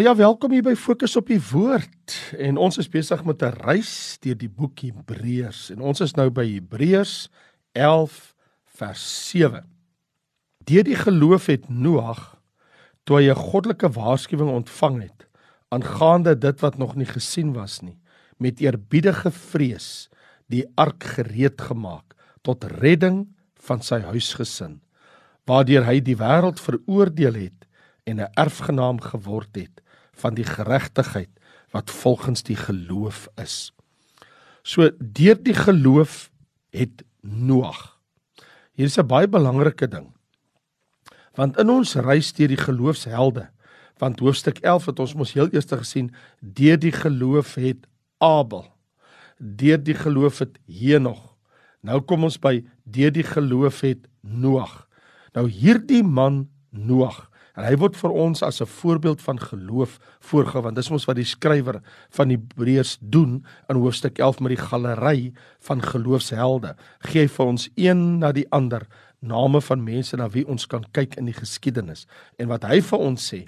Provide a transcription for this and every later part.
Nou ja, welkom hier by Fokus op die Woord. En ons is besig met 'n reis deur die boek Hebreërs en ons is nou by Hebreërs 11 vers 7. Deur die geloof het Noag toe hy 'n goddelike waarskuwing ontvang het aangaande dit wat nog nie gesien was nie, met eerbiedige vrees die ark gereed gemaak tot redding van sy huisgesin, waardeur hy die wêreld veroordeel het en 'n erfgenaam geword het van die geregtigheid wat volgens die geloof is. So deur die geloof het Noag. Hier is 'n baie belangrike ding. Want in ons reis deur die geloofshelde, want hoofstuk 11 het ons mos heel eers gesien, deur die geloof het Abel. Deur die geloof het Henog. Nou kom ons by deur die geloof het Noag. Nou hierdie man Noag En hy word vir ons as 'n voorbeeld van geloof voorgehou want dis mos wat die skrywer van Hebreërs doen in hoofstuk 11 met die galery van geloofshelde. Gee hy vir ons een na die ander name van mense na wie ons kan kyk in die geskiedenis. En wat hy vir ons sê,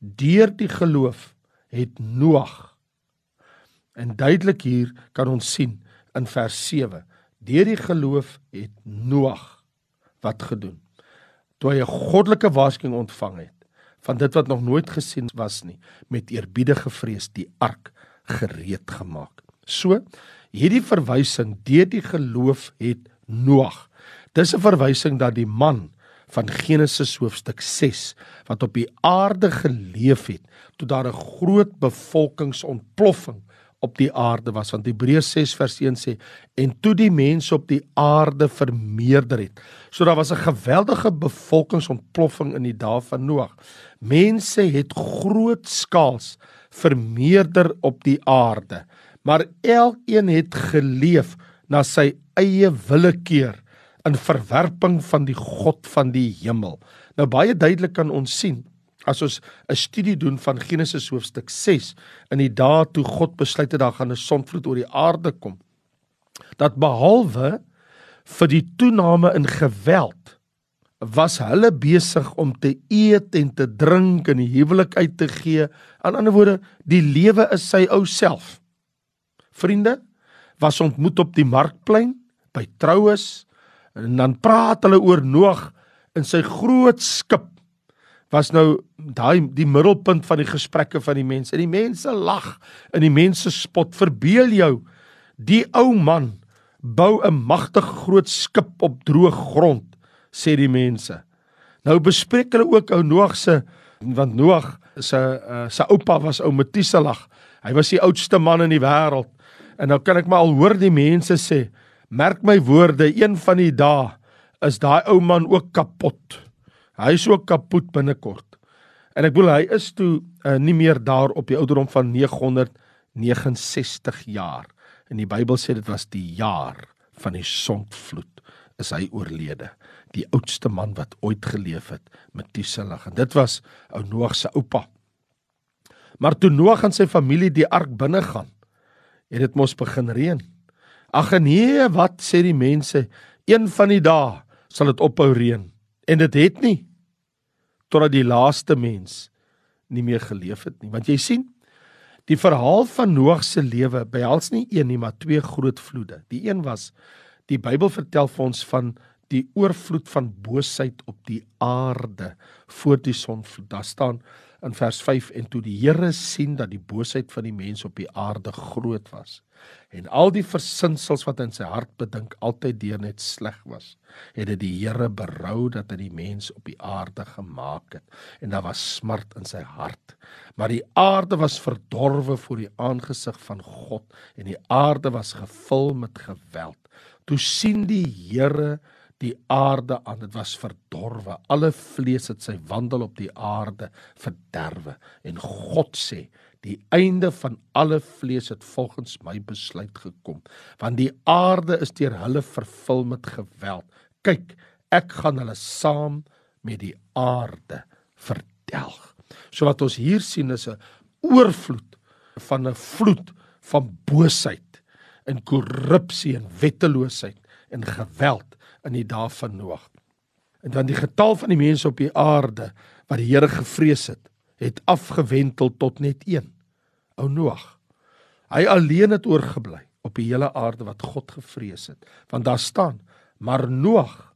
deur die geloof het Noag en duidelik hier kan ons sien in vers 7, deur die geloof het Noag wat gedoen toe hy 'n goddelike waarskuwing ontvang het van dit wat nog nooit gesien was nie met eerbiedige vrees die ark gereed gemaak. So hierdie verwysing deur die geloof het Noag. Dis 'n verwysing dat die man van Genesis hoofstuk 6 wat op die aarde geleef het toe daar 'n groot bevolkingsontploffing op die aarde was want Hebreërs 6 vers 1 sê en toe die mense op die aarde vermeerder het. So daar was 'n geweldige bevolkingsontploffing in die dae van Noag. Mense het grootskaals vermeerder op die aarde, maar elkeen het geleef na sy eie willekeur in verwerping van die God van die hemel. Nou baie duidelik kan ons sien as ons 'n studie doen van Genesis hoofstuk 6 in die dae toe God besluit het daar gaan 'n sondvloed oor die aarde kom dat behalwe vir die toename in geweld was hulle besig om te eet en te drink en die huwelik uit te gee. Aan ander woorde die lewe is sy ou self. Vriende was ontmoet op die markplein by troues en dan praat hulle oor Noag in sy groot skip was nou daai die middelpunt van die gesprekke van die mense. En die mense lag en die mense spot. Verbeel jou die ou man bou 'n magtige groot skip op droë grond, sê die mense. Nou bespreek hulle ook ou Noag se want Noag se uh, se oupa was ou Metuselag. Hy was die oudste man in die wêreld. En nou kan ek maar al hoor die mense sê, merk my woorde, een van die dae is daai ou man ook kapot. Hy is ook kapot binnekort. En ek bedoel hy is toe uh, nie meer daar op die ouderdom van 969 jaar. En die Bybel sê dit was die jaar van die sondvloed is hy oorlede. Die oudste man wat ooit geleef het, Metuselah. En dit was ou Noag se oupa. Maar toe Noag en sy familie die ark binne gaan, het dit mos begin reën. Ag nee, wat sê die mense? Een van die dae sal dit ophou reën. En dit het nie totdat die laaste mens nie meer geleef het nie. Want jy sien, die verhaal van Noag se lewe behels nie een nie, maar twee groot vloede. Die een was die Bybel vertel vir ons van die oorvloed van boosheid op die aarde voor die sonvloed. Daar staan in vers 5 en toe die Here sien dat die boosheid van die mense op die aarde groot was en al die versinsels wat in sy hart bedink altyd deur net sleg was, het dit die Here berou dat hy die mens op die aarde gemaak het en daar was smart in sy hart. Maar die aarde was verdorwe voor die aangesig van God en die aarde was gevul met geweld. Toe sien die Here die aarde aan. Dit was verdorwe. Alle vlees het sy wandel op die aarde verderwe. En God sê die einde van alle vlees het volgens my besluit gekom want die aarde is deur hulle vervul met geweld. Kyk ek gaan hulle saam met die aarde verdelg. So wat ons hier sien is 'n oorvloed van 'n vloed van boosheid en korrupsie en wetteloosheid en geweld in die dae van Noag. En dan die getal van die mense op die aarde wat die Here gevrees het, het afgewentel tot net een, ou Noag. Hy alleen het oorgebly op die hele aarde wat God gevrees het. Want daar staan: "Maar Noag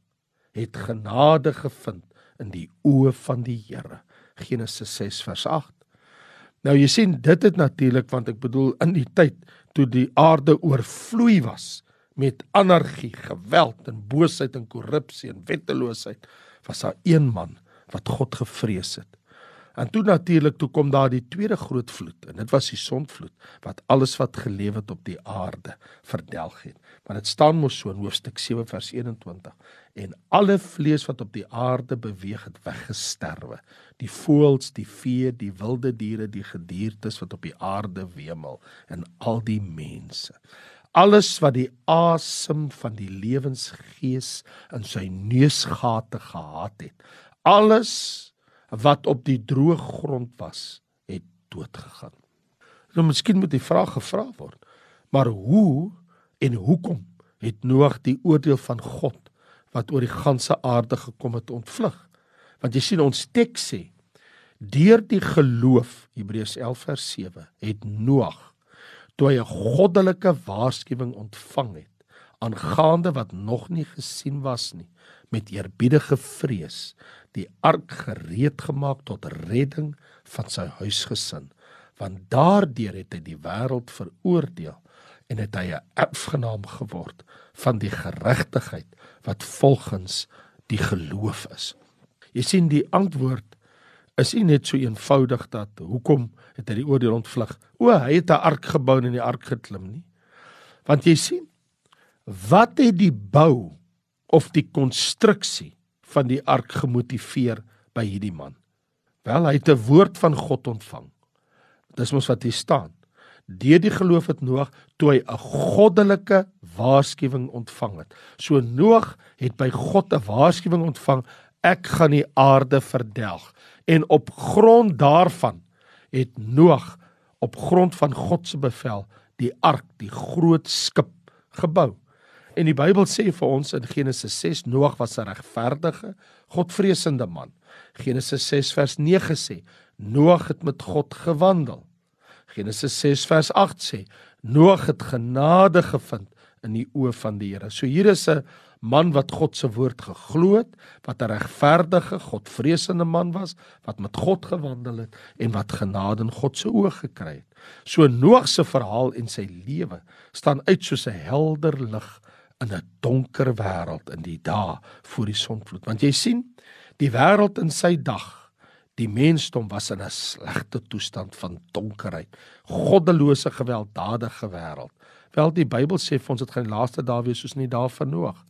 het genade gevind in die oë van die Here." Genesis 6 vers 8. Nou jy sien dit het natuurlik want ek bedoel in die tyd toe die aarde oorvloei was met anargie, geweld en boosheid en korrupsie en wetteloosheid, was daar een man wat God gevrees het. En toe natuurlik toe kom daar die tweede groot vloed en dit was die sondvloed wat alles wat geleef het op die aarde verdelg het. Want dit staan mos so in hoofstuk 7 vers 21 en alle vlees wat op die aarde beweeg het weggesterwe. Die voëls, die vee, die wilde diere, die gediertes wat op die aarde wemel en al die mense. Alles wat die asem van die lewensgees in sy neusgate gehad het. Alles wat op die droë grond was, het dood gegaan. Nou miskien moet die vraag gevra word, maar hoe en hoekom het Noag die oordeel van God wat oor die ganse aarde gekom het ontvlug? Want jy sien ons teks sê deur die geloof Hebreërs 11 vers 7 het Noag toe hy 'n goddelike waarskuwing ontvang het aangaande wat nog nie gesien was nie met eerbiedige vrees die ark gereed gemaak tot redding van sy huisgesin want daardeur het hy die wêreld veroordeel en het hy 'n erfgenaam geword van die geregtigheid wat volgens die geloof is. Jy sien die antwoord is nie net so eenvoudig dat hoekom het hy die oordeel ontvlug? O, hy het 'n ark gebou en in die ark geklim nie. Want jy sien, wat het die bou of die konstruksie van die ark gemotiveer by hierdie man? Wel, hy het 'n woord van God ontvang. Dis mos wat hier staan. Deur die geloof het Noag toe hy 'n goddelike waarskuwing ontvang het. So Noag het by God 'n waarskuwing ontvang: Ek gaan die aarde verdelg. En op grond daarvan het Noag op grond van God se bevel die ark, die groot skip gebou. En die Bybel sê vir ons in Genesis 6 Noag was 'n regverdige, Godvreesende man. Genesis 6 vers 9 sê Noag het met God gewandel. Genesis 6 vers 8 sê Noag het genade gevind in die oë van die Here. So hier is 'n man wat God se woord geglo het, wat 'n regverdige, Godvreesende man was, wat met God gewandel het en wat genade in God se oë gekry het. So Noag se verhaal en sy lewe staan uit soos 'n helder lig in 'n donker wêreld in die dae voor die sonvloed. Want jy sien, die wêreld in sy dag, die mensdom was in 'n slegte toestand van donkerheid, goddelose gewelddadige wêreld. Wel die Bybel sê vir ons dit gaan die laaste dae wees soos in die dae van Noag.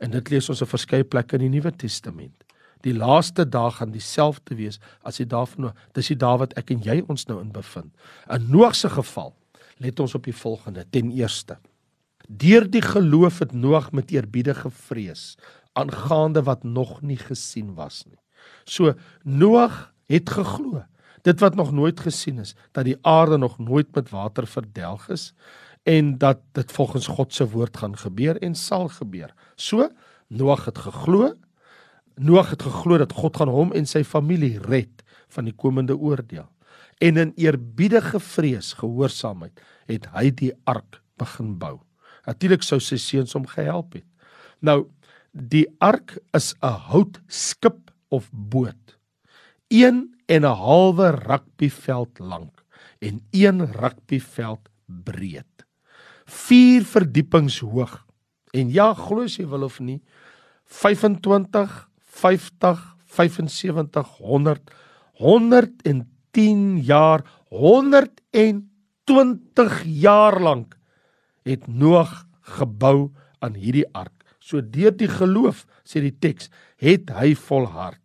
En dit lees ons op verskeie plekke in die Nuwe Testament. Die laaste dae gaan dieselfde wees as die dae van Noag. Dis die dae wat ek en jy ons nou in bevind. In Noag se geval, let ons op die volgende. Ten eerste, Deur die geloof het Noag met eerbiedige vrees aangaande wat nog nie gesien was nie. So Noag het geglo dit wat nog nooit gesien is dat die aarde nog nooit met water verdelg is en dat dit volgens God se woord gaan gebeur en sal gebeur. So Noag het geglo Noag het geglo dat God gaan hom en sy familie red van die komende oordeel. En in eerbiedige vrees, gehoorsaamheid, het hy die ark begin bou. Natuurlik sou sy seuns hom gehelp het. Nou die ark is 'n houtskip of boot. 1 en 'n halwe rugbyveld lank en 1 rugbyveld breed. 4 verdiepings hoog. En ja, glo jy wil of nie, 25, 50, 75, 100 110 jaar 120 jaar lank het Noag gebou aan hierdie ark. So deur die geloof, sê die teks, het hy volhard.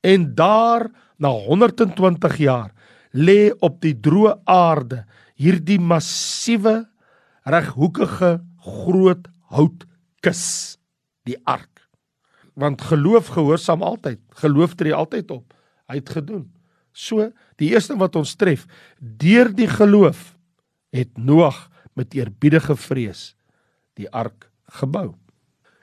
En daar na 120 jaar lê op die droë aarde hierdie massiewe reghoekige groot houtkus, die ark. Want geloof gehoorsaam altyd, geloof tree altyd op. Hy het gedoen. So, die eerste wat ons tref, deur die geloof het Noag met eerbiedige vrees die ark gebou.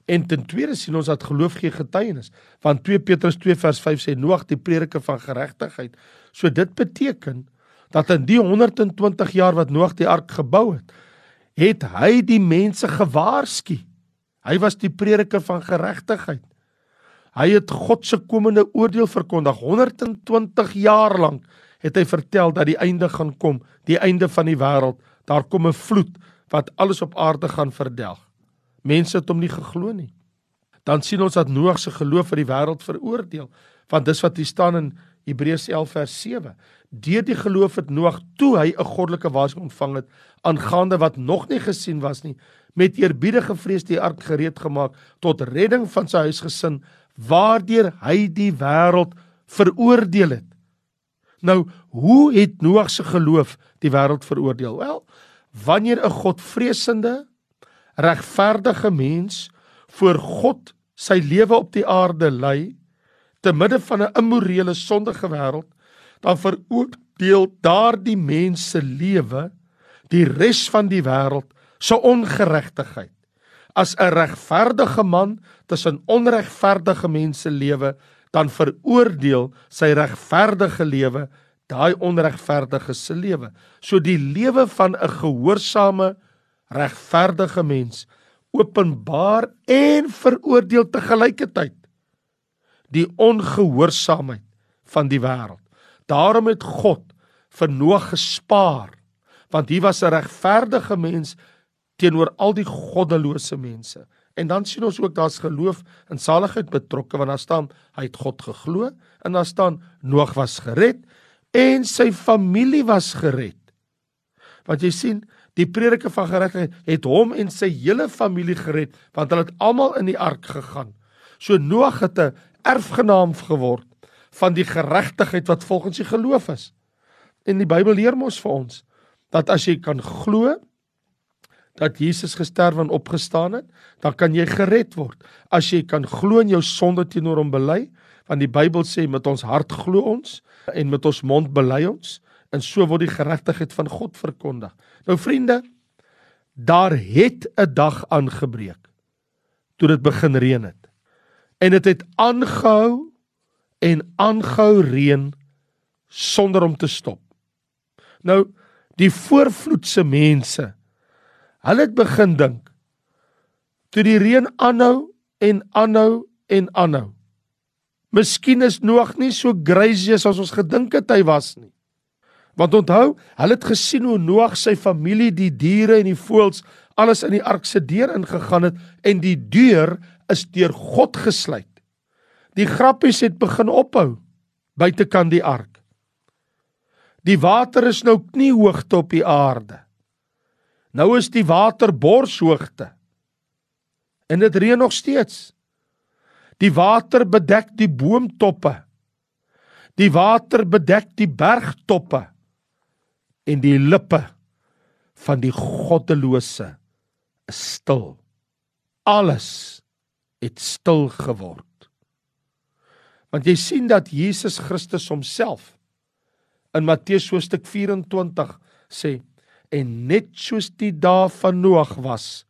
En ten tweede sien ons dat geloof gee getuienis. Want 2 Petrus 2 vers 5 sê Noag die prediker van geregtigheid. So dit beteken dat in die 120 jaar wat Noag die ark gebou het, het hy die mense gewaarsku. Hy was die prediker van geregtigheid. Hy het God se komende oordeel verkondig 120 jaar lank het hy vertel dat die einde gaan kom, die einde van die wêreld. Daar kom 'n vloed wat alles op aarde gaan verdelg. Mense het hom nie geglo nie. Dan sien ons dat Noag se geloof vir die wêreld veroordeel, want dis wat hier staan in Hebreërs 11 vers 7. Deur die geloof het Noag toe hy 'n goddelike waarskuwing ontvang het aangaande wat nog nie gesien was nie, met eerbiedige vrees die ark gereed gemaak tot redding van sy huisgesin, waardeur hy die wêreld veroordeel het. Nou, hoe het Noag se geloof die wêreld veroordeel? Wel, wanneer 'n Godvreesende, regverdige mens voor God sy lewe op die aarde lei te midde van 'n immorele sondige wêreld, dan veroordeel daardie mens se lewe die res van die wêreld se ongeregtigheid. As 'n regverdige man tussen onregverdige mense lewe, dan veroordeel sy regverdige lewe daai onregverdige se lewe. So die lewe van 'n gehoorsame regverdige mens openbaar en veroordeel te gelyke tyd die ongehoorsaamheid van die wêreld. Daarom het God vir Noag gespaar want hy was 'n regverdige mens teenoor al die goddelose mense. En dan sien ons ook daar's geloof en saligheid betrokke want daar staan hy het God geglo en daar staan Noag was gered en sy familie was gered. Want jy sien, die prediker van geregtigheid het hom en sy hele familie gered want hulle het almal in die ark gegaan. So Noag het 'n erfgenaam geword van die geregtigheid wat volgens die geloof is. En die Bybel leer ons vir ons dat as jy kan glo dat Jesus gesterf en opgestaan het, dan kan jy gered word. As jy kan glo en jou sonde teenoor hom bely, want die Bybel sê met ons hart glo ons en met ons mond bely ons en so word die geregtigheid van God verkondig. Nou vriende, daar het 'n dag aangebreek toe dit begin reën het. En dit het, het aangehou en aangehou reën sonder om te stop. Nou die voorvloedse mense Hulle het begin dink toe die reën aanhou en aanhou en aanhou. Miskien is Noag nie so crazy as ons gedink het hy was nie. Want onthou, hulle het gesien hoe Noag sy familie, die diere en die voëls alles in die ark se deur ingegaan het en die deur is deur God gesluit. Die grappies het begin ophou buitekant die ark. Die water is nou knie hoogte op die aarde. Nou is die water borshoogte. En dit reën nog steeds. Die water bedek die boomtoppe. Die water bedek die bergtoppe en die lippe van die goddelose is stil. Alles het stil geword. Want jy sien dat Jesus Christus homself in Matteus hoofstuk 24 sê en net soos die dae van Noag was,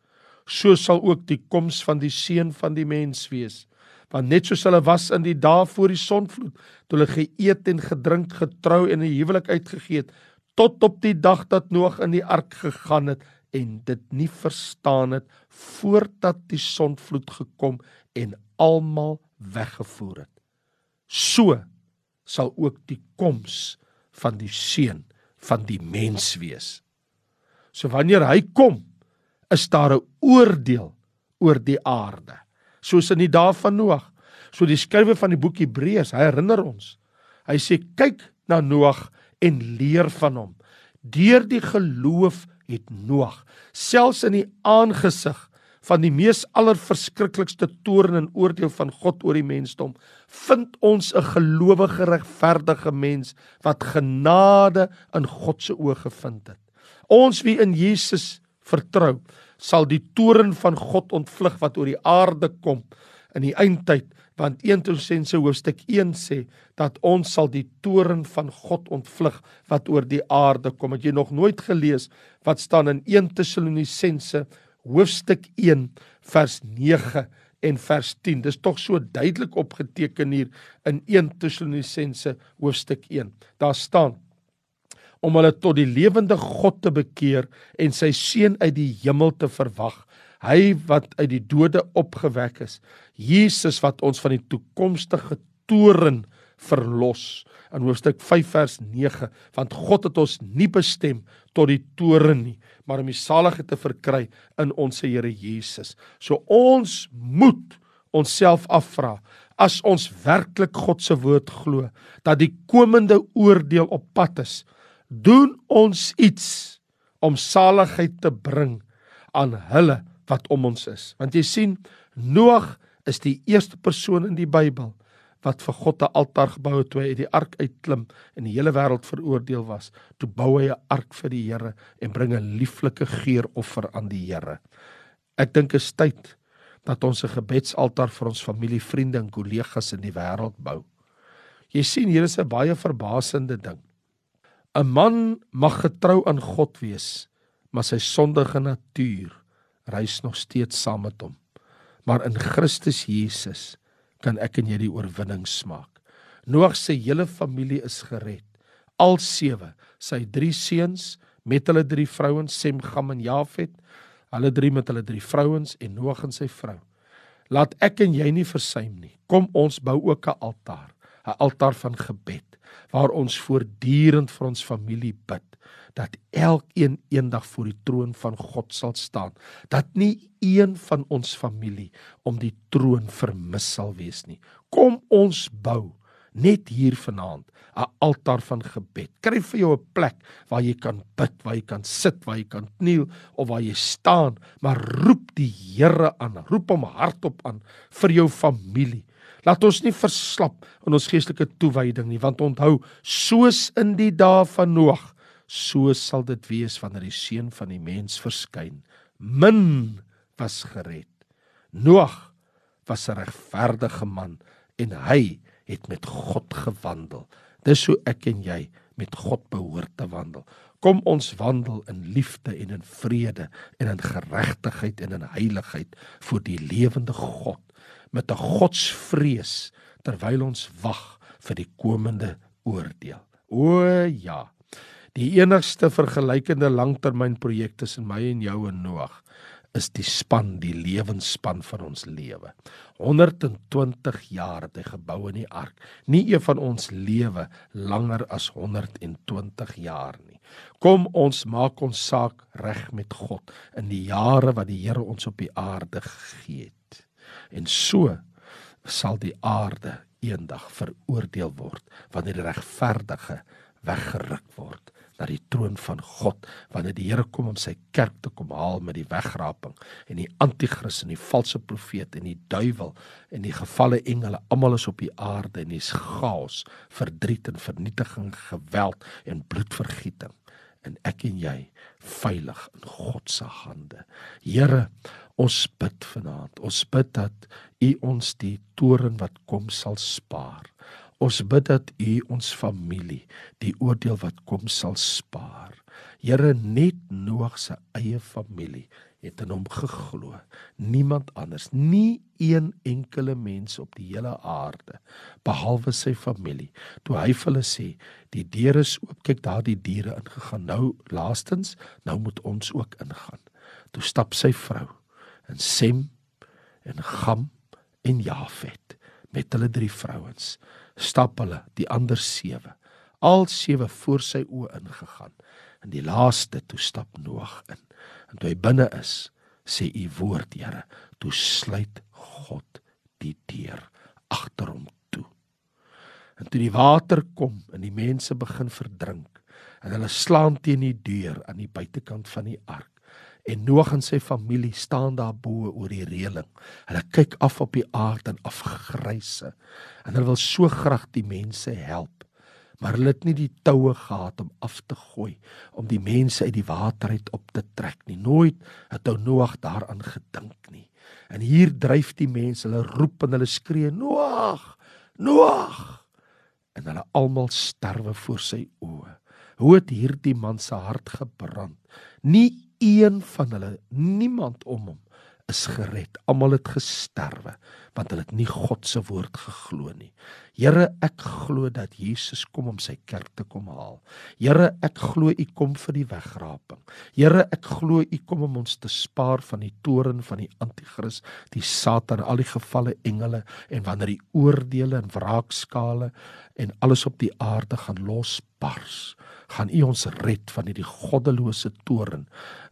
so sal ook die koms van die seun van die mens wees. Want net soos hulle was in die dae voor die sonvloed, toe hulle geëet en gedrink, getrou en 'n huwelik uitgegee het, tot op die dag dat Noag in die ark gegaan het en dit nie verstaan het voordat die sonvloed gekom en almal weggevoer het. So sal ook die koms van die seun van die mens wees. So wanneer hy kom, is daar 'n oordeel oor die aarde. Soos in die dae van Noag. So die skrywer van die boek Hebreërs, hy herinner ons. Hy sê kyk na Noag en leer van hom. Deur die geloof het Noag selfs in die aangesig van die mees allerverskriklikste toorn en oordeel van God oor die mensdom, vind ons 'n gelowige regverdige mens wat genade in God se oë gevind het. Ons wie in Jesus vertrou, sal die toren van God ontvlug wat oor die aarde kom in die eindtyd, want 1 Tessalonisense hoofstuk 1 sê dat ons sal die toren van God ontvlug wat oor die aarde kom. Het jy nog nooit gelees wat staan in 1 Tessalonisense hoofstuk 1 vers 9 en vers 10. Dis tog so duidelik opgeteken hier in 1 Tessalonisense hoofstuk 1. Daar staan om hulle tot die lewende God te bekeer en sy seun uit die hemel te verwag. Hy wat uit die dode opgewek is. Jesus wat ons van die toekomstige toren verlos in hoofstuk 5 vers 9 want God het ons nie bestem tot die toren nie maar om die saligheid te verkry in ons Here Jesus. So ons moet onsself afvra as ons werklik God se woord glo dat die komende oordeel op pad is, doen ons iets om saligheid te bring aan hulle wat om ons is. Want jy sien, Noag is die eerste persoon in die Bybel wat vir God 'n altaar gebou het toe hy uit die ark uitklim en die hele wêreld veroordeel was. Toe bou hy 'n ark vir die Here en bring 'n lieflike geuroffer aan die Here. Ek dink is tyd dat ons 'n gebedsaltaar vir ons familie, vriende en kollegas in die wêreld bou. Jy sien hier is 'n baie verbasende ding. 'n Man mag getrou aan God wees, maar sy sondige natuur reis nog steeds saam met hom. Maar in Christus Jesus kan ek en jy die oorwinning smaak. Noag se hele familie is gered. Al sewe, sy drie seuns met hulle drie vrouens, Sem, Gam en Jafet, hulle drie met hulle drie vrouens en Noag en sy vrou. Laat ek en jy nie versuim nie. Kom ons bou ook 'n altaar, 'n altaar van gebed waar ons voortdurend vir ons familie bid dat elkeen eendag voor die troon van God sal staan. Dat nie een van ons familie om die troon vermis sal wees nie. Kom ons bou net hier vanaand 'n altaar van gebed. Kry vir jou 'n plek waar jy kan bid, waar jy kan sit, waar jy kan kniel of waar jy staan, maar roep die Here aan. Roep hom hardop aan vir jou familie. Laat ons nie verslap in ons geestelike toewyding nie, want onthou, soos in die dae van Noag, so sal dit wees wanneer die seun van die mens verskyn. Min was gered. Noag was 'n regverdige man en hy het met God gewandel. Dis hoe ek en jy met God behoort te wandel. Kom ons wandel in liefde en in vrede en in geregtigheid en in heiligheid voor die lewende God met 'n godsvrees terwyl ons wag vir die komende oordeel. O ja, Die enigste vergelykende langtermynprojek tussen my en jou en Noag is die span, die lewensspan van ons lewe. 120 jaar het hy gebou in die ark. Nie een van ons lewe langer as 120 jaar nie. Kom ons maak ons saak reg met God in die jare wat die Here ons op die aarde gegee het. En so sal die aarde eendag veroordeel word wanneer die regverdige weggeruk word na die troon van God wanneer die Here kom om sy kerk te kom haal met die wegraping en die anti-kris en die valse profeet en die duiwel en die gevalle engele almal is op die aarde en dis chaos, verdriet en vernietiging, geweld en bloedvergieting en ek en jy veilig in God se hande. Here, ons bid vanaand. Ons bid dat U ons die toren wat kom sal spaar. Ons bid dat U ons familie die oordeel wat kom sal spaar. Here net Noag se eie familie het in hom geglo. Niemand anders, nie een enkele mens op die hele aarde behalwe sy familie. Toe hy vir hulle sê, die deure is oop, kyk daar die diere ingegaan. Nou laastens, nou moet ons ook ingaan. Toe stap sy vrou en Sem en Gam en Jafet met hulle drie vrouens stap hulle die ander sewe. Al sewe voor sy oë ingegaan en die laaste toe stap Noag in. En toe hy binne is sê u woord Here toe sluit God die deur agter hom toe. En toe die water kom en die mense begin verdrink en hulle slaan teen die deur aan die buitekant van die ark En Noag en sy familie staan daar bo oor die reëling. Hulle kyk af op die aarde en afgryse. En hulle wil so graag die mense help. Maar hulle het nie die toue gehad om af te gooi om die mense uit die water uit op te trek nie. Nooit het ou Noag daaraan gedink nie. En hier dryf die mense, hulle roep en hulle skree: "Noag! Noag!" En hulle almal sterwe voor sy oë. Hoe het hierdie man se hart gebrand? Nie een van hulle, niemand om hom is gered. Almal het gesterwe want hulle het nie God se woord geglo nie. Here, ek glo dat Jesus kom om sy kerk te kom haal. Here, ek glo U kom vir die wegraping. Here, ek glo U kom om ons te spaar van die toren van die anti-kris, die Satan, al die gevalle engele en wanneer die oordeele en wraakskale en alles op die aarde gaan losbars, gaan U ons red van hierdie goddelose toren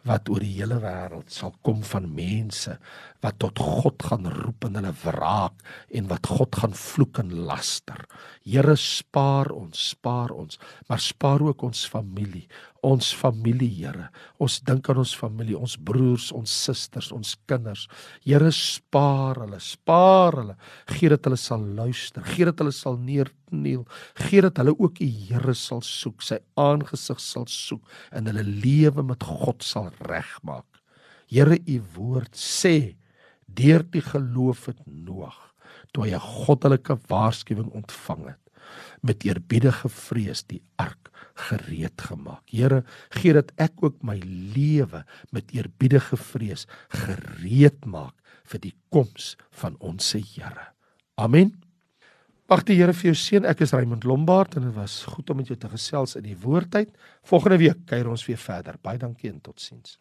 wat oor die hele wêreld sal kom van mense wat tot God gaan roep en hulle wraak en wat God gaan vloek en laster. Here spaar ons, spaar ons, maar spaar ook ons familie, ons familie, Here. Ons dink aan ons familie, ons broers, ons susters, ons kinders. Here spaar hulle, spaar hulle. Gee dat hulle sal luister, gee dat hulle sal neerkniel, gee dat hulle ook die Here sal soek, sy aangesig sal soek en hulle lewe met God sal regmaak. Here, u woord sê deur die geloof het Noag toe hy 'n goddelike waarskuwing ontvang het met eerbiedige vrees die ark gereed gemaak. Here, gee dat ek ook my lewe met eerbiedige vrees gereed maak vir die koms van ons Here. Amen. Mag die Here vir jou seën. Ek is Raymond Lombard en dit was goed om met jou te gesels in die woordtyd. Volgende week kuier ons weer verder. Baie dankie en totsiens.